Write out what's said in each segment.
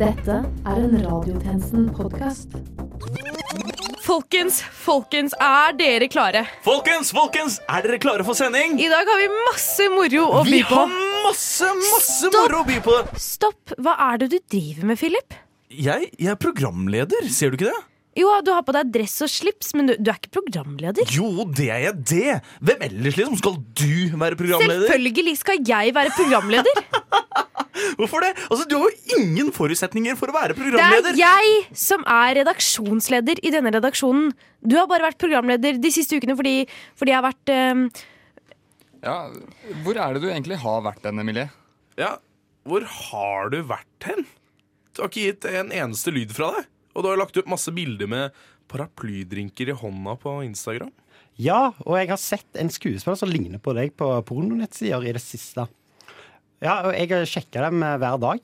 Dette er en Radiotjenesten-podkast. Folkens, folkens, er dere klare? Folkens, folkens, er dere klare for sending? I dag har vi masse moro å by på. Vi har masse, masse Stopp! moro å by på. Stopp! Hva er det du driver med, Philip? Jeg, jeg er programleder, ser du ikke det? Jo, du har på deg dress og slips, men du, du er ikke programleder. Jo, det er jeg det. Hvem ellers liksom skal du være programleder? Selvfølgelig skal jeg være programleder. Hvorfor det? Altså, Du har jo ingen forutsetninger for å være programleder. Det er jeg som er redaksjonsleder i denne redaksjonen. Du har bare vært programleder de siste ukene fordi, fordi jeg har vært eh, Ja, Hvor er det du egentlig har vært den, Emilie? Ja, hvor har du vært hen? Du har ikke gitt en eneste lyd fra deg. Og du har lagt ut masse bilder med paraplydrinker i hånda på Instagram. Ja, og jeg har sett en skuespiller som ligner på deg på pornonettsider i det siste. Ja, og jeg sjekker dem eh, hver dag.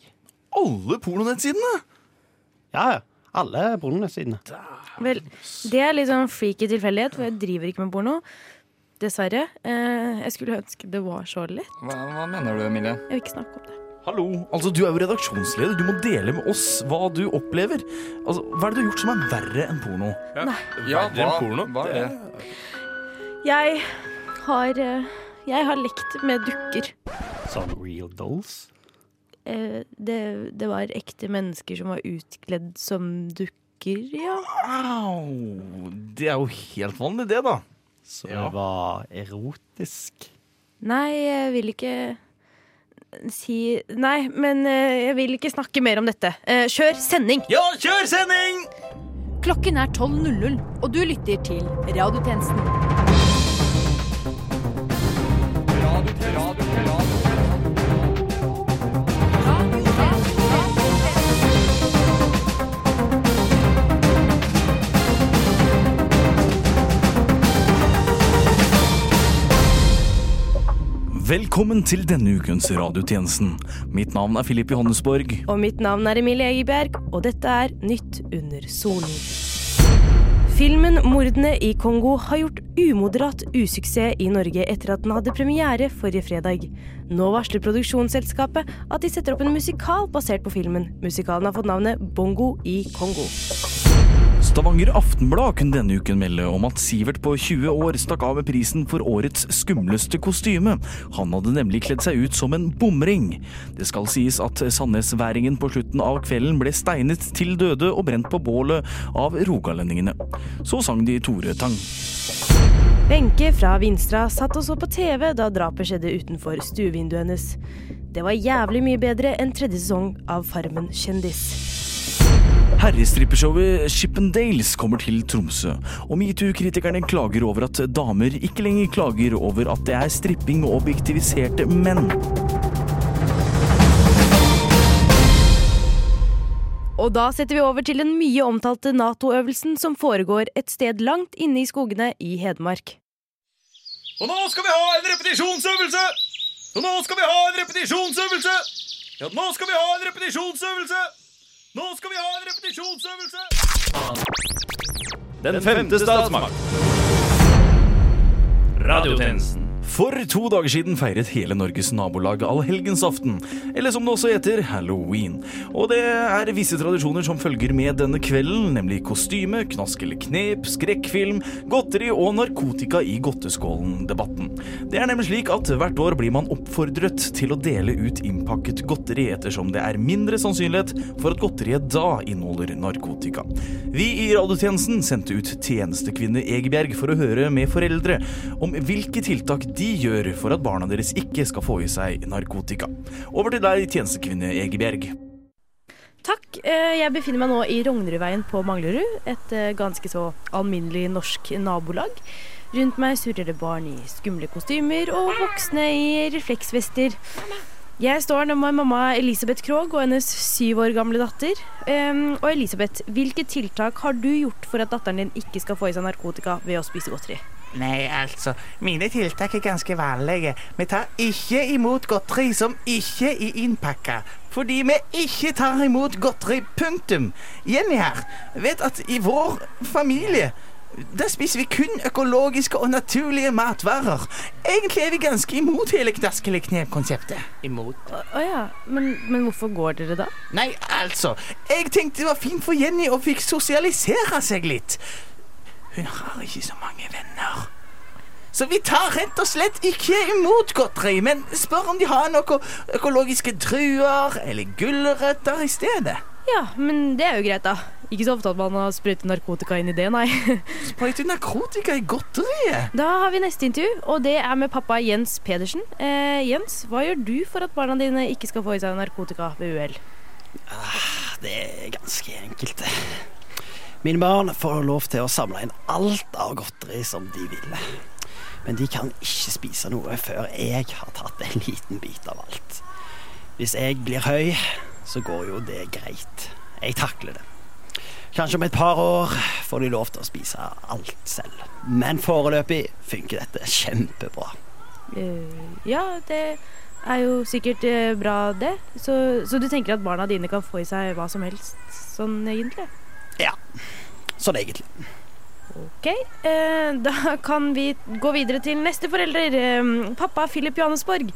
Alle pornonettsidene. Ja, alle pornonettsidene. Vel, det er litt sånn freaky tilfeldighet, for jeg driver ikke med porno. Dessverre. Eh, jeg skulle ønske det var så lett. Hva, hva mener du, Emilie? Jeg vil ikke snakke om det. Hallo, altså Du er jo redaksjonsleder. Du må dele med oss hva du opplever. Altså, Hva er det du har gjort som er verre enn porno? Ja, Ja, verre enn porno. hva er det? Jeg har eh, Jeg har lekt med dukker. Sånn real dolls. Eh, det, det var ekte mennesker som var utkledd som dukker, ja. Au! Det er jo helt vanlig, det, da. Så Ja. det var erotisk. Nei, jeg vil ikke si Nei, men eh, jeg vil ikke snakke mer om dette. Eh, kjør sending! Ja, kjør sending! Klokken er 12.00, og du lytter til Radiotjenesten. Velkommen til denne ukens radiotjenesten. Mitt navn er Filip Johannesborg. Og mitt navn er Emilie Egeberg, og dette er Nytt under solen. Filmen 'Mordene i Kongo' har gjort umoderat usuksess i Norge etter at den hadde premiere forrige fredag. Nå varsler produksjonsselskapet at de setter opp en musikal basert på filmen. Musikalen har fått navnet 'Bongo i Kongo'. Stavanger Aftenblad kunne denne uken melde om at Sivert på 20 år stakk av med prisen for årets skumleste kostyme. Han hadde nemlig kledd seg ut som en bomring. Det skal sies at sandnesværingen på slutten av kvelden ble steinet til døde og brent på bålet av rogalendingene. Så sang de Tore Tang. Wenche fra Vinstra satt og så på TV da drapet skjedde utenfor stuevinduet hennes. Det var jævlig mye bedre enn tredje sesong av Farmen kjendis. Herrestrippeshowet Chippendales kommer til Tromsø, og metoo-kritikerne klager over at damer ikke lenger klager over at det er stripping og objektiviserte menn. Og da setter vi over til den mye omtalte Nato-øvelsen som foregår et sted langt inne i skogene i Hedmark. Og nå skal vi ha en repetisjonsøvelse! Og nå skal vi ha en repetisjonsøvelse! Ja, nå skal vi ha en repetisjonsøvelse! Nå skal vi ha en repetisjonsøvelse! Den femte statsmakt. Radiotjenesten. For to dager siden feiret hele Norges nabolag allhelgensaften, eller som det også heter, halloween. Og det er visse tradisjoner som følger med denne kvelden, nemlig kostyme, knask eller knep, skrekkfilm, godteri og narkotika i godteskålen-debatten. Det er nemlig slik at hvert år blir man oppfordret til å dele ut innpakket godteri, ettersom det er mindre sannsynlighet for at godteriet da inneholder narkotika. Vi i radiotjenesten sendte ut tjenestekvinne Egebjerg for å høre med foreldre om hvilke tiltak de gjør for at barna deres ikke skal få i seg narkotika. Over til deg, tjenestekvinne Egebjerg. Takk. eh, Jeg befinner meg nå i Rognerudveien på Manglerud. Et eh, ganske så alminnelig norsk nabolag. Rundt meg surrer det barn i skumle kostymer og voksne i refleksvester. Jeg står nå med mamma Elisabeth Krogh og hennes syv år gamle datter. Og Elisabeth, hvilke tiltak har du gjort for at datteren din ikke skal få i seg narkotika ved å spise godteri? Nei, altså, mine tiltak er ganske vanlige. Vi tar ikke imot godteri som ikke er innpakka. Fordi vi ikke tar imot godteri, punktum. Jenny her vet at i vår familie Der spiser vi kun økologiske og naturlige matvarer. Egentlig er vi ganske imot hele Knaskelig knep-konseptet. Imot? Å å ja, men, men hvorfor går dere da? Nei, altså. Jeg tenkte det var fint for Jenny å fikk sosialisere seg litt. Hun har ikke så mange venner. Så vi tar rett og slett ikke imot godteri, men spør om de har noe økologiske druer eller gulrøtter i stedet. Ja, men det er jo greit, da. Ikke så ofte at man har sprøytet narkotika inn i det, nei. Sprøyte narkotika i godteriet? Da har vi neste intervju, og det er med pappa Jens Pedersen. Eh, Jens, hva gjør du for at barna dine ikke skal få i seg narkotika ved uhell? Det er ganske enkelt. det. Mine barn får lov til å samle inn alt av godteri som de vil. Men de kan ikke spise noe før jeg har tatt en liten bit av alt. Hvis jeg blir høy, så går jo det greit. Jeg takler det. Kanskje om et par år får de lov til å spise alt selv. Men foreløpig funker dette kjempebra. Uh, ja, det er jo sikkert eh, bra, det. Så, så du tenker at barna dine kan få i seg hva som helst, sånn egentlig? Ja, sånn egentlig. Ok, eh, da kan vi gå videre til neste forelder. Eh, pappa Philip Johannesborg.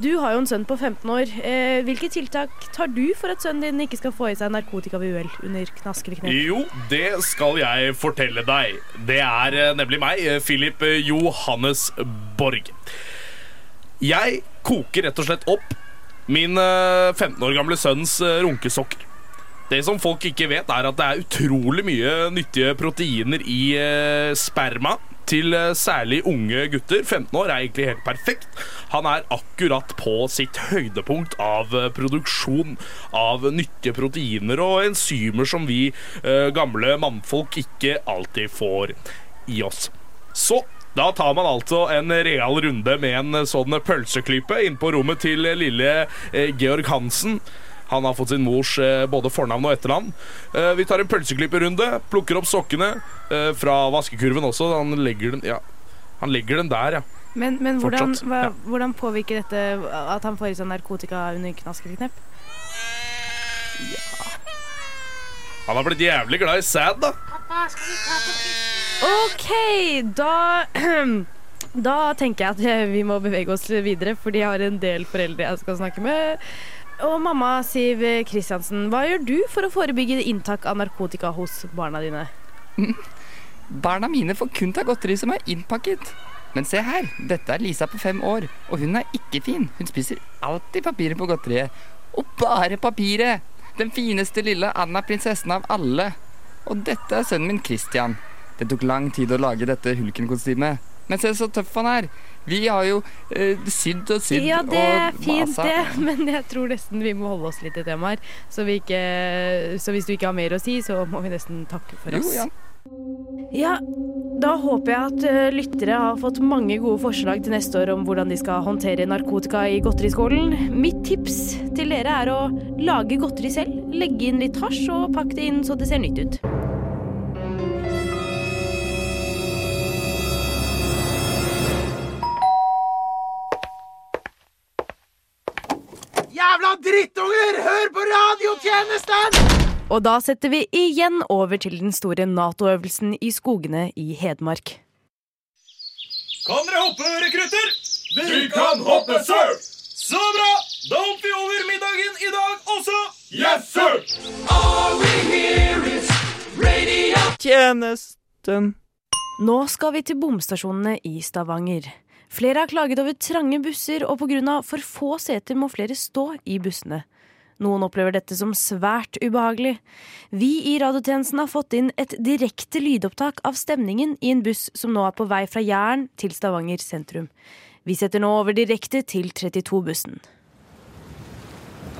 Du har jo en sønn på 15 år. Eh, hvilke tiltak tar du for at sønnen din ikke skal få i seg narkotika ved uhell under knask eller knep? Jo, det skal jeg fortelle deg. Det er nemlig meg, Philip Johannesborg. Johannes Borg. Jeg koker rett og slett opp min eh, 15 år gamle sønns runkesokker. Det som folk ikke vet, er at det er utrolig mye nyttige proteiner i eh, sperma til eh, særlig unge gutter. 15 år er egentlig helt perfekt. Han er akkurat på sitt høydepunkt av eh, produksjon av nyttige proteiner og enzymer som vi gamle mannfolk ikke alltid får i oss. Så da tar man altså en real runde med en sånn pølseklype inn på rommet til lille Georg Hansen. Han har fått sin mors eh, både fornavn og etternavn. Eh, vi tar en pølseklipperrunde. plukker opp sokkene eh, fra vaskekurven også. Han legger den, ja. han legger den der, ja. Men, men hvordan, hva, hvordan påvirker dette at han får i seg narkotika under knaskeknepp? Ja. Han har blitt jævlig glad i sæd, da. OK, da Da tenker jeg at vi må bevege oss videre, fordi jeg har en del foreldre jeg skal snakke med. Og mamma Siv Kristiansen, hva gjør du for å forebygge inntak av narkotika hos barna dine? Barna mine får kun ta godteri som er innpakket. Men se her, dette er Lisa på fem år, og hun er ikke fin. Hun spiser alltid papiret på godteriet. Og bare papiret! Den fineste lille Anna-prinsessen av alle. Og dette er sønnen min Christian. Det tok lang tid å lage dette Hulken-kostymet. Men se så tøff han er. Vi har jo eh, sydd og sydd Ja, det er fint, masa. det, men jeg tror nesten vi må holde oss litt til temaer. Så, vi ikke, så hvis du ikke har mer å si, så må vi nesten takke for oss. Jo, ja. Ja, da håper jeg at eh, lyttere har fått mange gode forslag til neste år om hvordan de skal håndtere narkotika i godteriskålen. Mitt tips til dere er å lage godteri selv. Legge inn litt hasj og pakke det inn så det ser nytt ut. Jævla drittunger! Hør på radiotjenesten! Og da setter vi igjen over til den store Nato-øvelsen i skogene i Hedmark. Kan dere hoppe, rekrutter? Vi kan hoppe, sir! Så bra! Da hopper vi over middagen i dag også. Yes, sir! Tjenesten. Nå skal vi til bomstasjonene i Stavanger. Flere har klaget over trange busser, og pga. for få seter må flere stå i bussene. Noen opplever dette som svært ubehagelig. Vi i radiotjenesten har fått inn et direkte lydopptak av stemningen i en buss som nå er på vei fra Jæren til Stavanger sentrum. Vi setter nå over direkte til 32-bussen.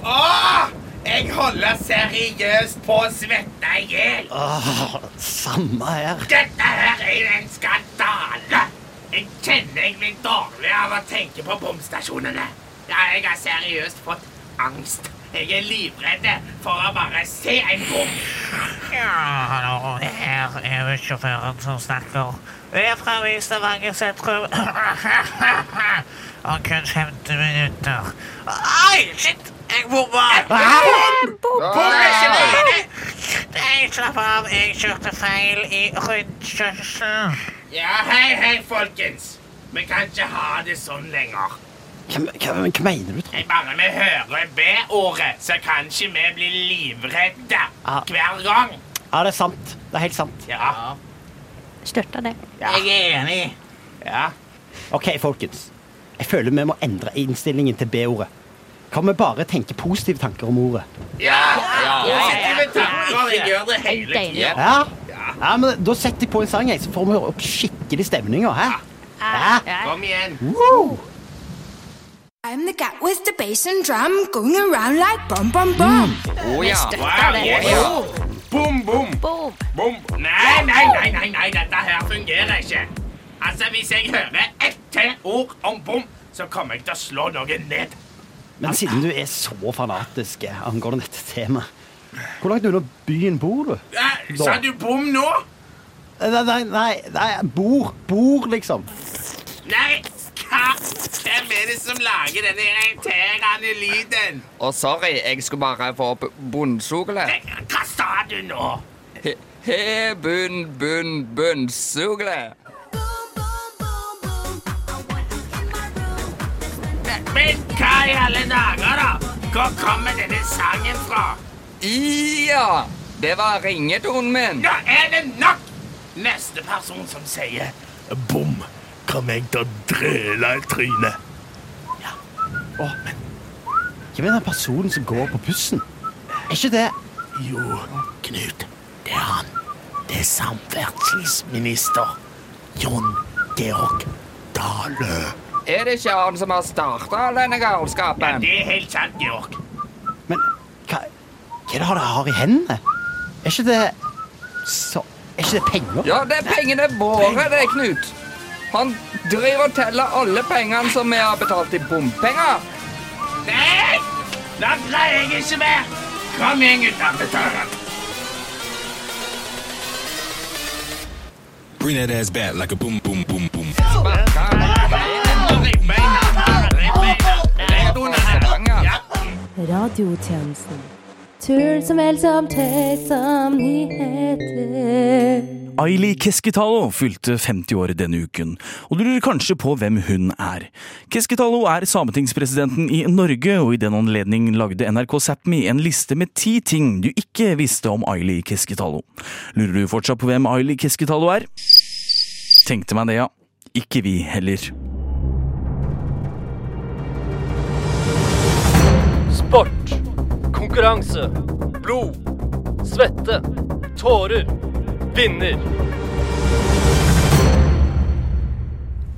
Åh! Jeg holder seriøst på å svette i hjel. Åh, samme her. Dette her er en skandale. Jeg kjenner jeg blir dårlig av å tenke på bomstasjonene. Ja, jeg har seriøst fått angst. Jeg er livredd for å bare se en bom. Ja, hallo, det her er bussjåføren som snakker. Vi er fra Stavanger sentrum. Om kun 50 minutter. Ai, shit! Jeg bomma! Er slapp av. Jeg kjørte feil i rundkjørselen. Ja, hei, hei, folkens. Vi kan ikke ha det sånn lenger. Hva, hva, hva mener du, Trond? Bare vi hører B-ordet, så kan ikke vi bli livredde Ja. hver gang. Ja, det er sant. Det er helt sant. Ja, Støtter det. Jeg er enig. ja. OK, folkens. Jeg føler vi må endre innstillingen til B-ordet. Kan vi bare tenke positive tanker om ordet? Ja, positive tanker. Jeg gjør det hele tiden. Ja? Ja men Da setter jeg på en sang, jeg, så får vi opp skikkelig stemning. Hæ? Ja. Kom igjen. I'm the cat with the bass and drum going around like bum bum bum. Oh, ja. Wow, yeah. Bom, bom. Boom. Bom. Nei, nei, nei, nei, nei, dette her fungerer ikke. Altså, Hvis jeg hører ett til ord om bom, så kommer jeg til å slå noen ned. Men siden du er så fanatisk angående dette temaet, hvor langt unna byen bor du? Eh, Sa du bom nå? Nei, nei, nei, nei bor. Bor, liksom. Nei, hva? Hvem er det som lager denne irriterende lyden? Og sorry, jeg skulle bare få opp bunnsugle. Eh, Hva sa du nå? He, he bunn, bunn, bunnsugle. Men hva i alle dager, da? Hvor kommer denne sangen fra? Ja, det var ringetonen min. Nå er det nok! Neste person som sier bom, kommer jeg til å drøle i trynet. Å, men Hvem er den personen som går på bussen? Er ikke det Jo, Knut, det er han. Det er samferdselsminister Jon Georg Dale. Er det ikke han som har starta denne galskapen? Ja, det er helt sant, Georg. Hva er det dere har i hendene? Er ikke det så, Er ikke det penger? Ja, det er pengene våre, det, Knut. Han driver og teller alle pengene som vi har betalt i bompenger. Nei! Da pleier jeg ikke mer. Kom igjen, gutta. Betal den. Bring that ass back like a boom, boom, boom, boom. Radiotjenesten. Turen som vel som tøys som nyheter. Aili Keskitalo fylte 50 år denne uken, og du lurer kanskje på hvem hun er. Keskitalo er sametingspresidenten i Norge, og i den anledning lagde NRK Sápmi en liste med ti ting du ikke visste om Aili Keskitalo. Lurer du fortsatt på hvem Aili Keskitalo er? Tenkte meg det, ja. Ikke vi heller. Sport, konkurranse, blod, svette, tårer, vinner.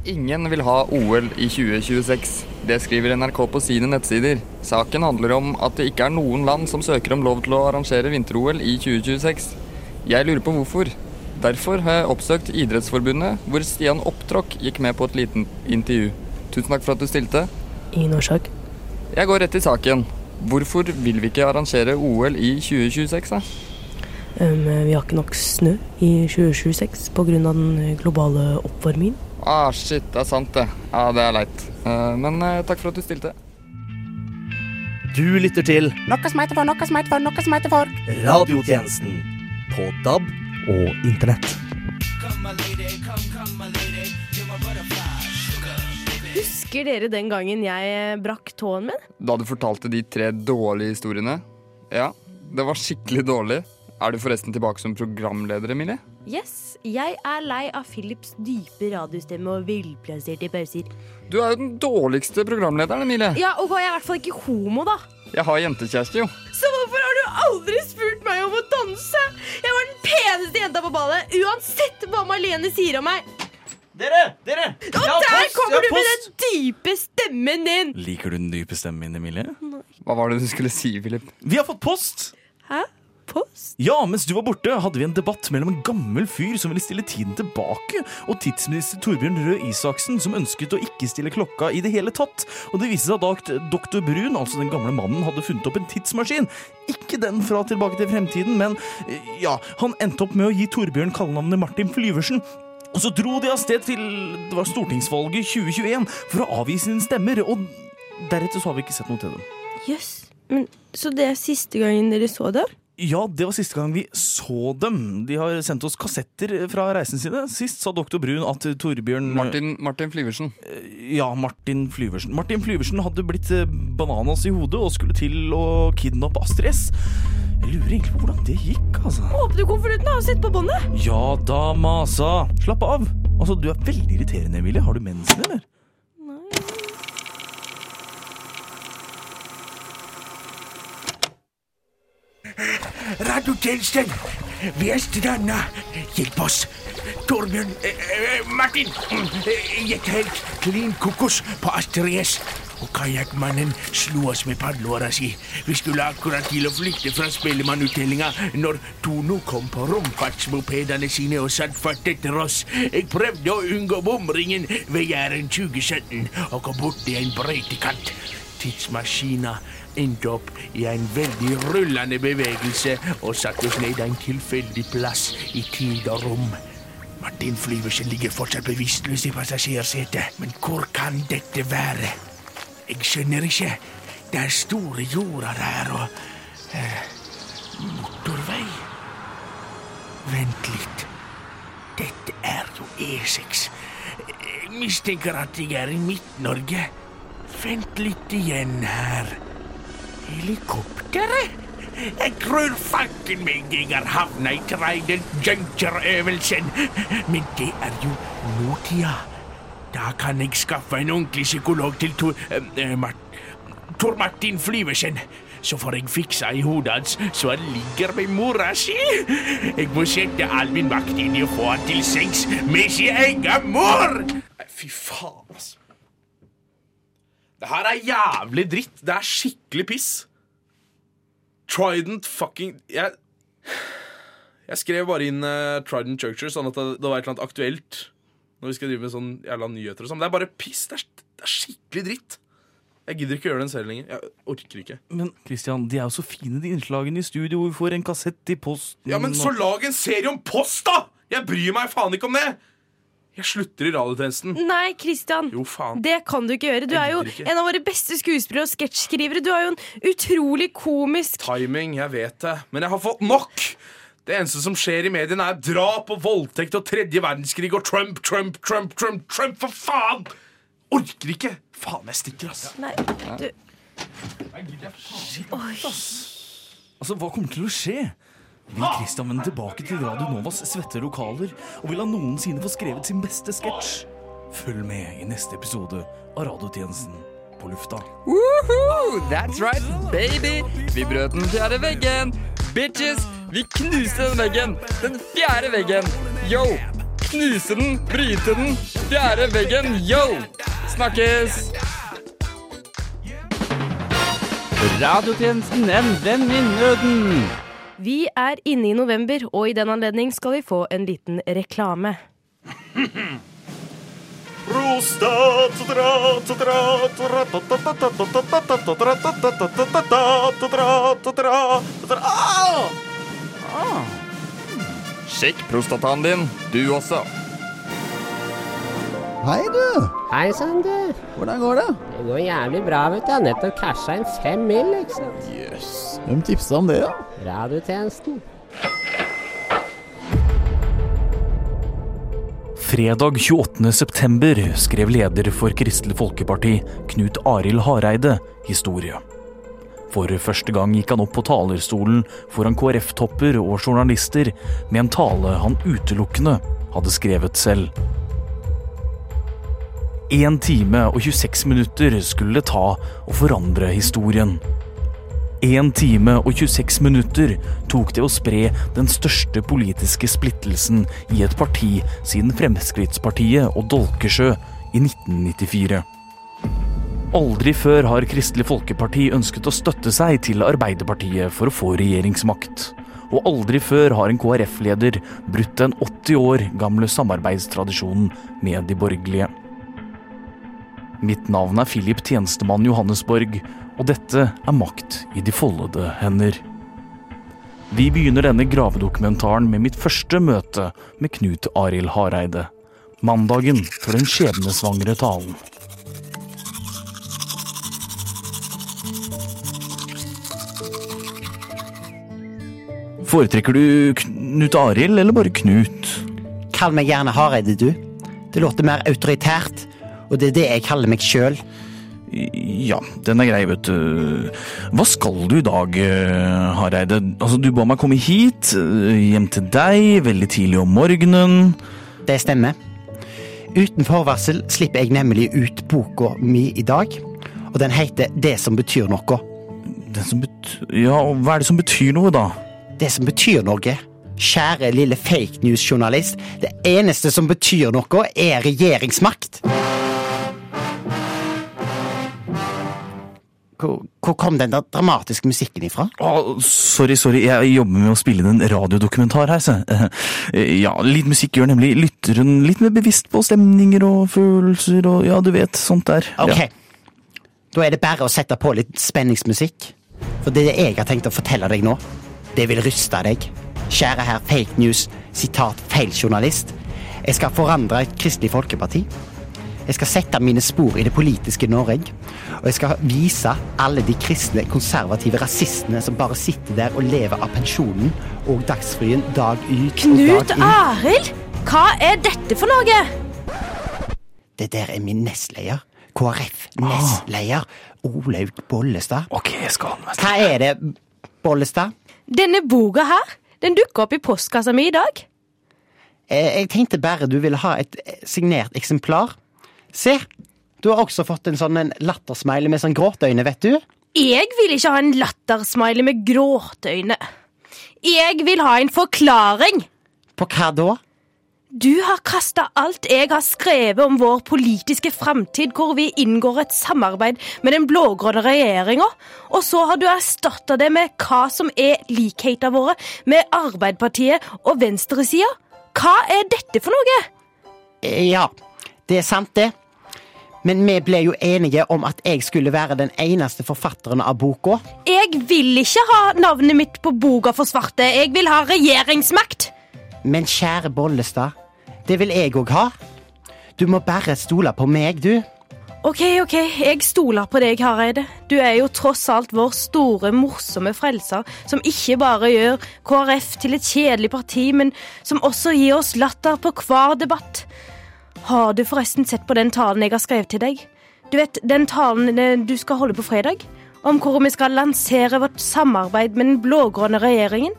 Ingen vil ha OL i 2026. Det skriver NRK på sine nettsider. Saken handler om at det ikke er noen land som søker om lov til å arrangere vinter-OL i 2026. Jeg lurer på hvorfor. Derfor har jeg oppsøkt Idrettsforbundet, hvor Stian Opptråkk gikk med på et liten intervju. Tusen takk for at du stilte. Ingen årsak. Jeg går rett i saken. Hvorfor vil vi ikke arrangere OL i 2026, da? Um, vi har ikke nok snø i 2026 pga. den globale oppvarmingen. Ah, shit, det er sant, det. Ja, det er leit. Uh, men uh, takk for at du stilte. Du lytter til Noe som heter for, noe som heter for, noe som heter for. Radiotjenesten på DAB og Internett. Husker dere den gangen jeg brakk tåen min? Da du fortalte de tre dårlige historiene Ja, det var skikkelig dårlig. Er du forresten tilbake som programleder, Emilie? Yes, jeg er lei av Philips dype radiostemme og villplasserte pauser. Du er jo den dårligste programlederen, Emilie. Ja, og jeg er i hvert fall ikke homo, da. Jeg har jentekjæreste, jo. Så hvorfor har du aldri spurt meg om å danse? Jeg var den peneste jenta på ballet, uansett hva Marlene sier om meg. Dere! Dere! Og der kommer du med den dype stemmen din! Liker du den dype stemmen min, Emilie? Hva var det du skulle si, Philip? Vi har fått post! Hæ? Post? Ja, mens du var borte, hadde vi en debatt mellom en gammel fyr som ville stille tiden tilbake, og tidsminister Torbjørn Røe Isaksen, som ønsket å ikke stille klokka i det hele tatt. Og det viste seg at doktor Brun, altså den gamle mannen, hadde funnet opp en tidsmaskin. Ikke den fra Tilbake til fremtiden, men eh, ja, han endte opp med å gi Torbjørn kallenavnet Martin Flyversen. Og så dro de av sted til det var stortingsvalget 2021 for å avgi sine stemmer, og deretter så har vi ikke sett noe til dem. Jøss. Men Så det er siste gangen dere så dem? Ja, det var siste gang vi så dem. De har sendt oss kassetter fra reisen sine. Sist sa doktor Brun at Torbjørn Martin, Martin Flyversen. Ja, Martin Flyversen. Martin Flyversen hadde blitt eh, bananas i hodet og skulle til å kidnappe Astrid S. Jeg lurer egentlig på hvordan det gikk, altså. Åpne konvolutten og sett på båndet. Ja da, masa. Slapp av. Altså, Du er veldig irriterende, Emilie. Har du mensen, eller? Radiotjenesten! Vi er stranda. Hjelp oss. Torbjørn eh, eh, Martin! Jeg gikk helt klin kokos på Astrid S. Og kajakkmannen slo oss med padleåra si. Vi skulle akkurat til å flykte fra Spellemannuttellinga når Tono kom på romfartsmopedene sine og satt fart etter oss. Jeg prøvde å unngå bomringen ved Jæren 2017 og kom borti en brøytekant. Tidsmaskina endte opp i en veldig rullende bevegelse og satte oss ned en tilfeldig plass i tid og rom. Martin Flyversen ligger fortsatt bevisstløs i passasjersetet, men hvor kan dette være? Jeg skjønner ikke. Det er store jorder her og eh, motorvei. Vent litt. Dette er jo E6. Jeg mistenker at jeg er i Midt-Norge. Vent litt igjen her. Helikopteret? Jeg tror fanken meg jeg har havna i Trident Juncture-øvelsen. Men det er jo nåtida. Da kan jeg skaffe en ordentlig psykolog til Tor, eh, eh, Mart, Tor Martin Flyvesen. Så får jeg fiksa i hodet hans så han ligger med mora si. Jeg må sette all min makt inn i å få han til sengs med sin egen mor. Fy faen, altså. Det her er jævlig dritt. Det er skikkelig piss. Trident fucking Jeg, jeg skrev bare inn uh, Trident Churcher, sånn at det, det var et eller annet aktuelt når vi skal drive med sånn jævla nyheter og sånn. Det er bare piss. Det er, det er skikkelig dritt. Jeg gidder ikke gjøre den selv lenger. Jeg orker ikke. Men Christian, de er jo så fine, de innslagene i studio. Vi får en kassett i posten. Ja, men så lag en serie om post, da! Jeg bryr meg faen ikke om det! Jeg slutter i radiotjenesten. Nei, Christian. Jo, faen. Det kan du ikke gjøre. Du er jo en av våre beste skuespillere og sketsjskrivere. Du er jo en utrolig komisk Timing, jeg vet det. Men jeg har fått nok! Det eneste som skjer i mediene, er drap og voldtekt og tredje verdenskrig og Trump, Trump, Trump, Trump, Trump, for faen! Orker ikke! Faen, jeg stikker, ass. Nei, du Oi. Altså, Hva kommer til å skje? Vil Christian vende tilbake til Radio Novas svette lokaler? Og vil han noensinne få skrevet sin beste sketsj? Følg med i neste episode av Radiotjenesten på lufta. Woohoo! That's right, baby! Vi brøt den fjerde veggen. Bitches, vi knuser den veggen. Den fjerde veggen. Yo! Knuse den, bryte den. Fjerde veggen, yo! Snakkes! Radiotjenesten En venn i nøden. Vi er inne i november, og i den anledning skal vi få en liten reklame. Sjekk prostataen din, du også. Hei, du. Hei, Sander. Hvordan går det? Det går jævlig bra, vet du. Jeg har nettopp casha inn fem mil, ikke sant. Jøss. Hvem tipsa om det, da? Radiotjenesten. Fredag 28. september skrev leder for Kristelig Folkeparti, Knut Arild Hareide, historie. For første gang gikk han opp på talerstolen foran KrF-topper og journalister med en tale han utelukkende hadde skrevet selv. 1 time og 26 minutter skulle det ta å forandre historien. 1 time og 26 minutter tok det å spre den største politiske splittelsen i et parti siden Fremskrittspartiet og Dolkesjø i 1994. Aldri før har Kristelig Folkeparti ønsket å støtte seg til Arbeiderpartiet for å få regjeringsmakt. Og aldri før har en KrF-leder brutt den 80 år gamle samarbeidstradisjonen med de borgerlige. Mitt navn er Philip Tjenestemann Johannesborg, og dette er Makt i de foldede hender. Vi begynner denne gravedokumentaren med mitt første møte med Knut Arild Hareide. Mandagen for den skjebnesvangre talen. Foretrekker du Knut Arild eller bare Knut? Kall meg gjerne Hareide, du. Det låter mer autoritært, og det er det jeg kaller meg sjøl. Ja, den er grei, vet du. Hva skal du i dag, eh, Hareide? Altså, Du ba meg komme hit, eh, hjem til deg, veldig tidlig om morgenen. Det stemmer. Uten forvarsel slipper jeg nemlig ut boka mi i dag, og den heter Det som betyr noe. Det som betyr Ja, og hva er det som betyr noe, da? Det som betyr noe. Kjære lille fake news-journalist. Det eneste som betyr noe, er regjeringsmakt. Hvor, hvor kom den der dramatiske musikken ifra? Oh, sorry, sorry, jeg jobber med å spille inn en radiodokumentar her, så. Eh, Ja, litt musikk gjør nemlig lytteren litt mer bevisst på stemninger og følelser og ja, du vet, sånt der. Ok, Ja. da er det bare å sette på litt spenningsmusikk. For det er det jeg har tenkt å fortelle deg nå. Det vil ryste deg. Kjære herr fake news, sitat feil journalist. Jeg skal forandre Kristelig Folkeparti. Jeg skal sette mine spor i det politiske Norge. Og jeg skal vise alle de kristne, konservative rasistene som bare sitter der og lever av pensjonen og dagsfrien dag ut Knut og dag inn. Arild? Hva er dette for noe? Det der er min nestleder. KrF-nestleder. Olaug Bollestad. Ok, jeg skal Hva er det, Bollestad? Denne boka her, den dukka opp i postkassa mi i dag. Eh, Jeg tenkte bare du ville ha et eh, signert eksemplar. Se, du har også fått en sånn en lattersmiley med sånn gråteøyne, vet du. Jeg vil ikke ha en lattersmiley med gråteøyne. Jeg vil ha en forklaring. På hva da? Du har kasta alt jeg har skrevet om vår politiske framtid, hvor vi inngår et samarbeid med den blå-grønne regjeringa, og så har du erstatta det med hva som er likhetene våre med Arbeiderpartiet og venstresida. Hva er dette for noe? Eh, Ja, det er sant, det. Men vi ble jo enige om at jeg skulle være den eneste forfatteren av boka. Jeg vil ikke ha navnet mitt på boka for svarte. Jeg vil ha regjeringsmakt. Men kjære Bollestad, det vil jeg òg ha. Du må bare stole på meg, du. Ok, ok, jeg stoler på deg, Hareide. Du er jo tross alt vår store, morsomme frelser, som ikke bare gjør KrF til et kjedelig parti, men som også gir oss latter på hver debatt. Har du forresten sett på den talen jeg har skrevet til deg? Du vet, den talen eh, du skal holde på fredag? Om hvor vi skal lansere vårt samarbeid med den blå-grønne regjeringen?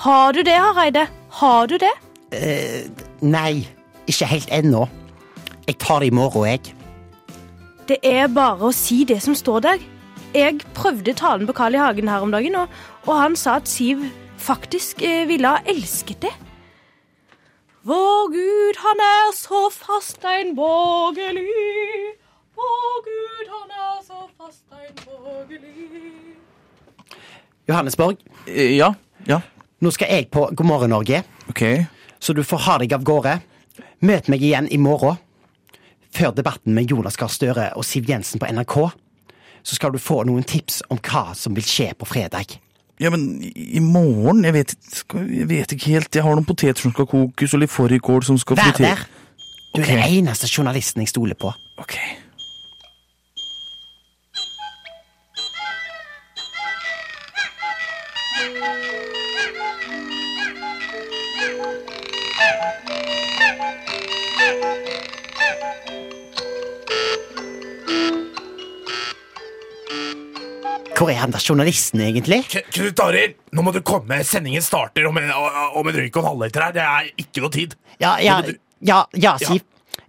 Har du det, Hareide? Har du det? Eh, nei, ikke helt ennå. Jeg tar det i morgen, jeg. Det er bare å si det som står der. Jeg prøvde talen på Carl I. Hagen her om dagen, og, og han sa at Siv faktisk eh, ville ha elsket det. Vår Gud, han er så fasteinborgerlig. Vår Gud, han er så fasteinborgerlig. Johannesborg, Eh, Ja, ja. nå skal jeg på God morgen Norge, Ok. Så du får ha deg av gårde. Møt meg igjen i morgen. Før debatten med Jonas Gahr Støre og Siv Jensen på NRK, så skal du få noen tips om hva som vil skje på fredag. Ja, men i morgen? Jeg vet, jeg vet ikke helt. Jeg har noen poteter som skal kokes, og litt fårikål som skal Vær der! Du er den eneste journalisten jeg stoler på. Ok. Hvor er han da, journalisten, egentlig? K- Knut Arild, nå må du komme. Sendingen starter om en, om en drøyk og en halvliter her. Det er ikke noe tid. Ja, ja, ja, ja Siv.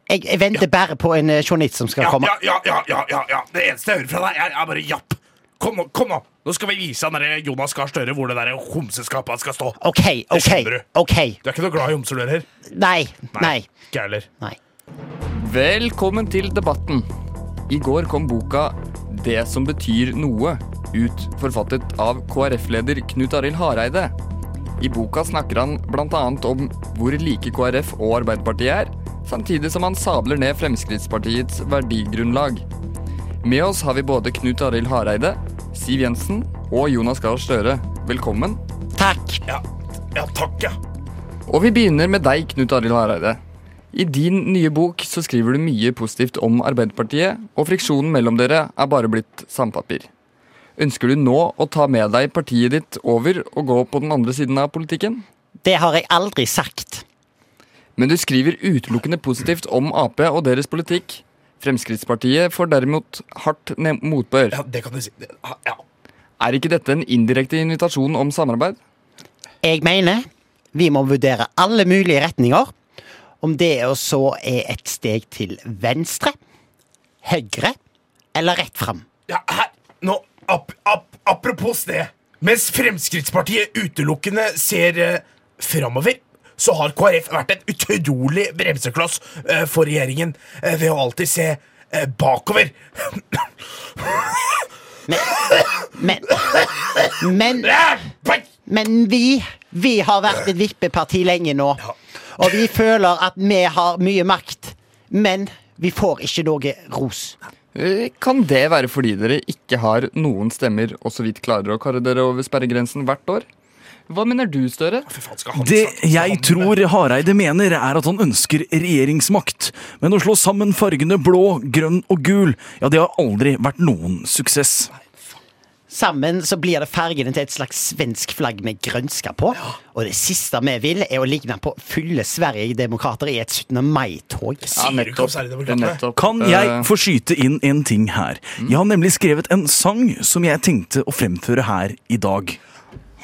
Jeg, jeg venter bare på en eh, journalist som skal ja, komme. ja, ja, ja, ja, ja, ja. Det eneste jeg hører fra deg, er, er bare japp. Kom nå, kom nå. Nå skal vi vise han der Jonas Gahr Støre hvor det der homseskapet skal stå. Ok, ok, du. ok. Du er ikke noe glad i homser, du heller? Nei, nei. Ikke heller. Nei. Velkommen til debatten. I går kom boka 'Det som betyr noe' ut, forfattet av KrF-leder Knut Arild Hareide. I boka snakker han bl.a. om hvor like KrF og Arbeiderpartiet er, samtidig som han sabler ned Fremskrittspartiets verdigrunnlag. Med oss har vi både Knut Arild Hareide, Siv Jensen og Jonas Gahr Støre. Velkommen. Takk. Ja, ja takk, ja. Og vi begynner med deg, Knut Arild Hareide. I din nye bok så skriver du mye positivt om Arbeiderpartiet, og friksjonen mellom dere er bare blitt sandpapir. Ønsker du nå å ta med deg partiet ditt over og gå på den andre siden av politikken? Det har jeg aldri sagt. Men du skriver utelukkende positivt om Ap og deres politikk. Fremskrittspartiet får derimot hardt motbør. Ja, det kan du si. Ja. Er ikke dette en indirekte invitasjon om samarbeid? Jeg mener vi må vurdere alle mulige retninger. Om det også er et steg til venstre, høyre eller rett fram. Ja, her, nå, ap, ap, apropos det. Mens Fremskrittspartiet utelukkende ser eh, framover, så har KrF vært en utrolig bremsekloss eh, for regjeringen eh, ved å alltid se eh, bakover. Men Men Men vi Vi har vært et vippeparti lenge nå. Og vi føler at vi har mye makt. Men vi får ikke noe ros. Eh, Kan det være fordi dere ikke har noen stemmer og så vidt klarer å karre dere over sperregrensen hvert år? Hva mener du, Støre? Det jeg tror Hareide mener, er at han ønsker regjeringsmakt. Men å slå sammen fargene blå, grønn og gul, ja, det har aldri vært noen suksess. Sammen så blir det fargene til et slags svensk flagg med grønska på. Og det siste vi vil, er å ligne på fulle Sverigedemokrater i et 17. mai-tog. Kan jeg få skyte inn en ting her? Jeg har nemlig skrevet en sang som jeg tenkte å fremføre her i dag.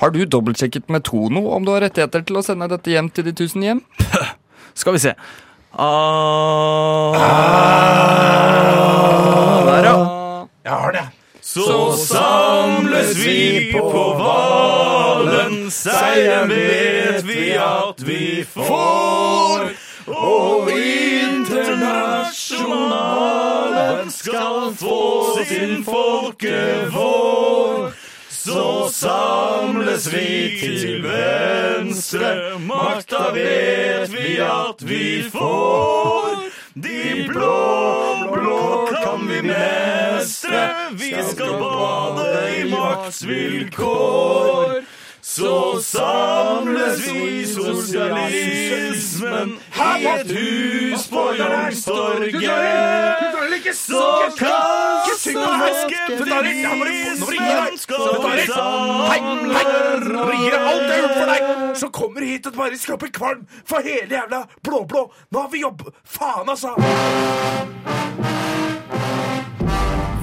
Har du dobbeltsjekket med Tono om du har rettigheter til å sende dette hjem til de tusen hjem? Skal vi se. Ah, Der, ja. Jeg har det. Så samles vi på hvalen, seieren vet vi at vi får. Og internasjonalen skal få sin folkevår. Så samles vi til venstre, makta vet vi at vi får. De blå, blå kan vi mestre, vi skal bade i maktsvilkår. Så samles vi sosialismen i et hus på Youngstorget. Så kaster maskeprisen skal samle alt jeg har gjort for deg! Så kommer hit og bare skaper kvalm for hele jævla blå-blå. Nå har vi jobb. Faen, altså!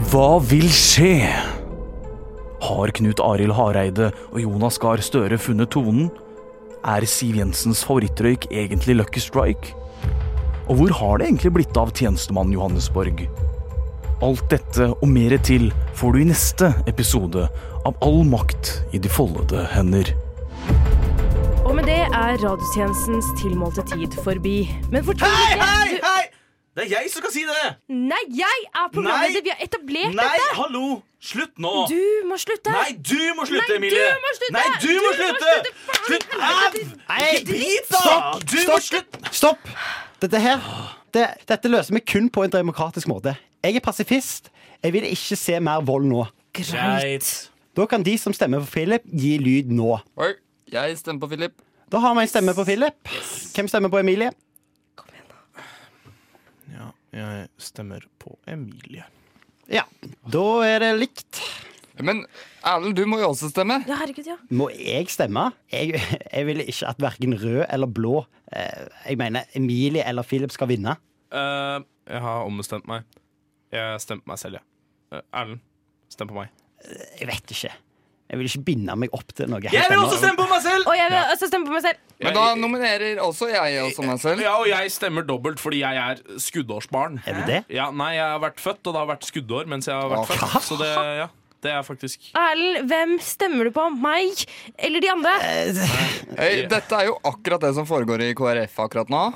Hva vil skje? Har Knut Arild Hareide og Jonas Gahr Støre funnet tonen? Er Siv Jensens favorittrøyk egentlig Lucky Strike? Og hvor har det egentlig blitt av tjenestemann Johannesborg? Alt dette og mer til får du i neste episode av All makt i de foldede hender. Og med det er radiotjenestens tilmålte tid forbi. Men fortvil Hei, ikke. hei, hei! Det er jeg som skal si det! Nei, jeg er programleder! Vi har etablert Nei, dette! hallo! Slutt nå! Du må slutte! Nei, du må slutte, Nei, Emilie! Du må slutte! Nei, du må slutte! Slutt! Nei, bit, da! Stopp! Du må Stopp! slutte! Stopp! Dette her det, Dette løser vi kun på en demokratisk måte. Jeg er pasifist. Jeg vil ikke se mer vold nå. Greit. Da kan de som stemmer på Philip, gi lyd nå. Oi, jeg stemmer på Philip. Da har vi en stemme på Philip. Hvem stemmer på Emilie? Ja, jeg stemmer på Emilie. Ja, da er det likt. Men Erlend, du må jo også stemme. Ja, herregud, ja. Må jeg stemme? Jeg, jeg vil ikke at verken rød eller blå eh, Jeg mener Emilie eller Philip skal vinne. Eh, jeg har ombestemt meg. Jeg stemte meg selv, ja. Ja. Erlend, stem på meg. Jeg vet ikke. Jeg vil ikke binde meg opp til noe. Jeg vil også stemme på meg selv! Og jeg vil også stemme på meg selv. Men da nominerer også jeg også meg selv. Ja, og jeg stemmer dobbelt fordi jeg er skuddårsbarn. Er du det? Ja, Nei, jeg har vært født, og det har vært skuddår mens jeg har vært Åh. født. Så det, ja, det er faktisk Erlend, hvem stemmer du på? Meg eller de andre? Hey, dette er jo akkurat det som foregår i KrF akkurat nå.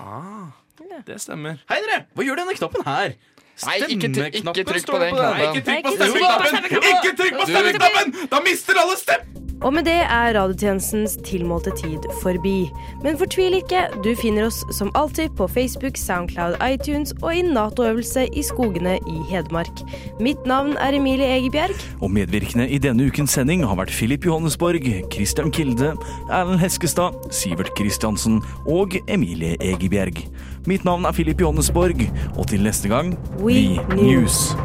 Det stemmer. Hei, dere! Hva gjør denne knappen her? Nei, ikke, ikke Stemmeknappen trykk på står den på den. knappen. Nei, ikke trykk på ikke stemmeknappen! Ikke trykk på stemmeknappen! Da mister alle stem! Og med det er radiotjenestens tilmålte tid forbi. Men fortvil ikke, du finner oss som alltid på Facebook, Soundcloud, iTunes og i Nato-øvelse i skogene i Hedmark. Mitt navn er Emilie Egebjerg. Og medvirkende i denne ukens sending har vært Filip Johannesborg, Christian Kilde, Erlend Heskestad, Sivert Kristiansen og Emilie Egebjerg. Mitt navn er Filip Johannesborg, og til neste gang We We News.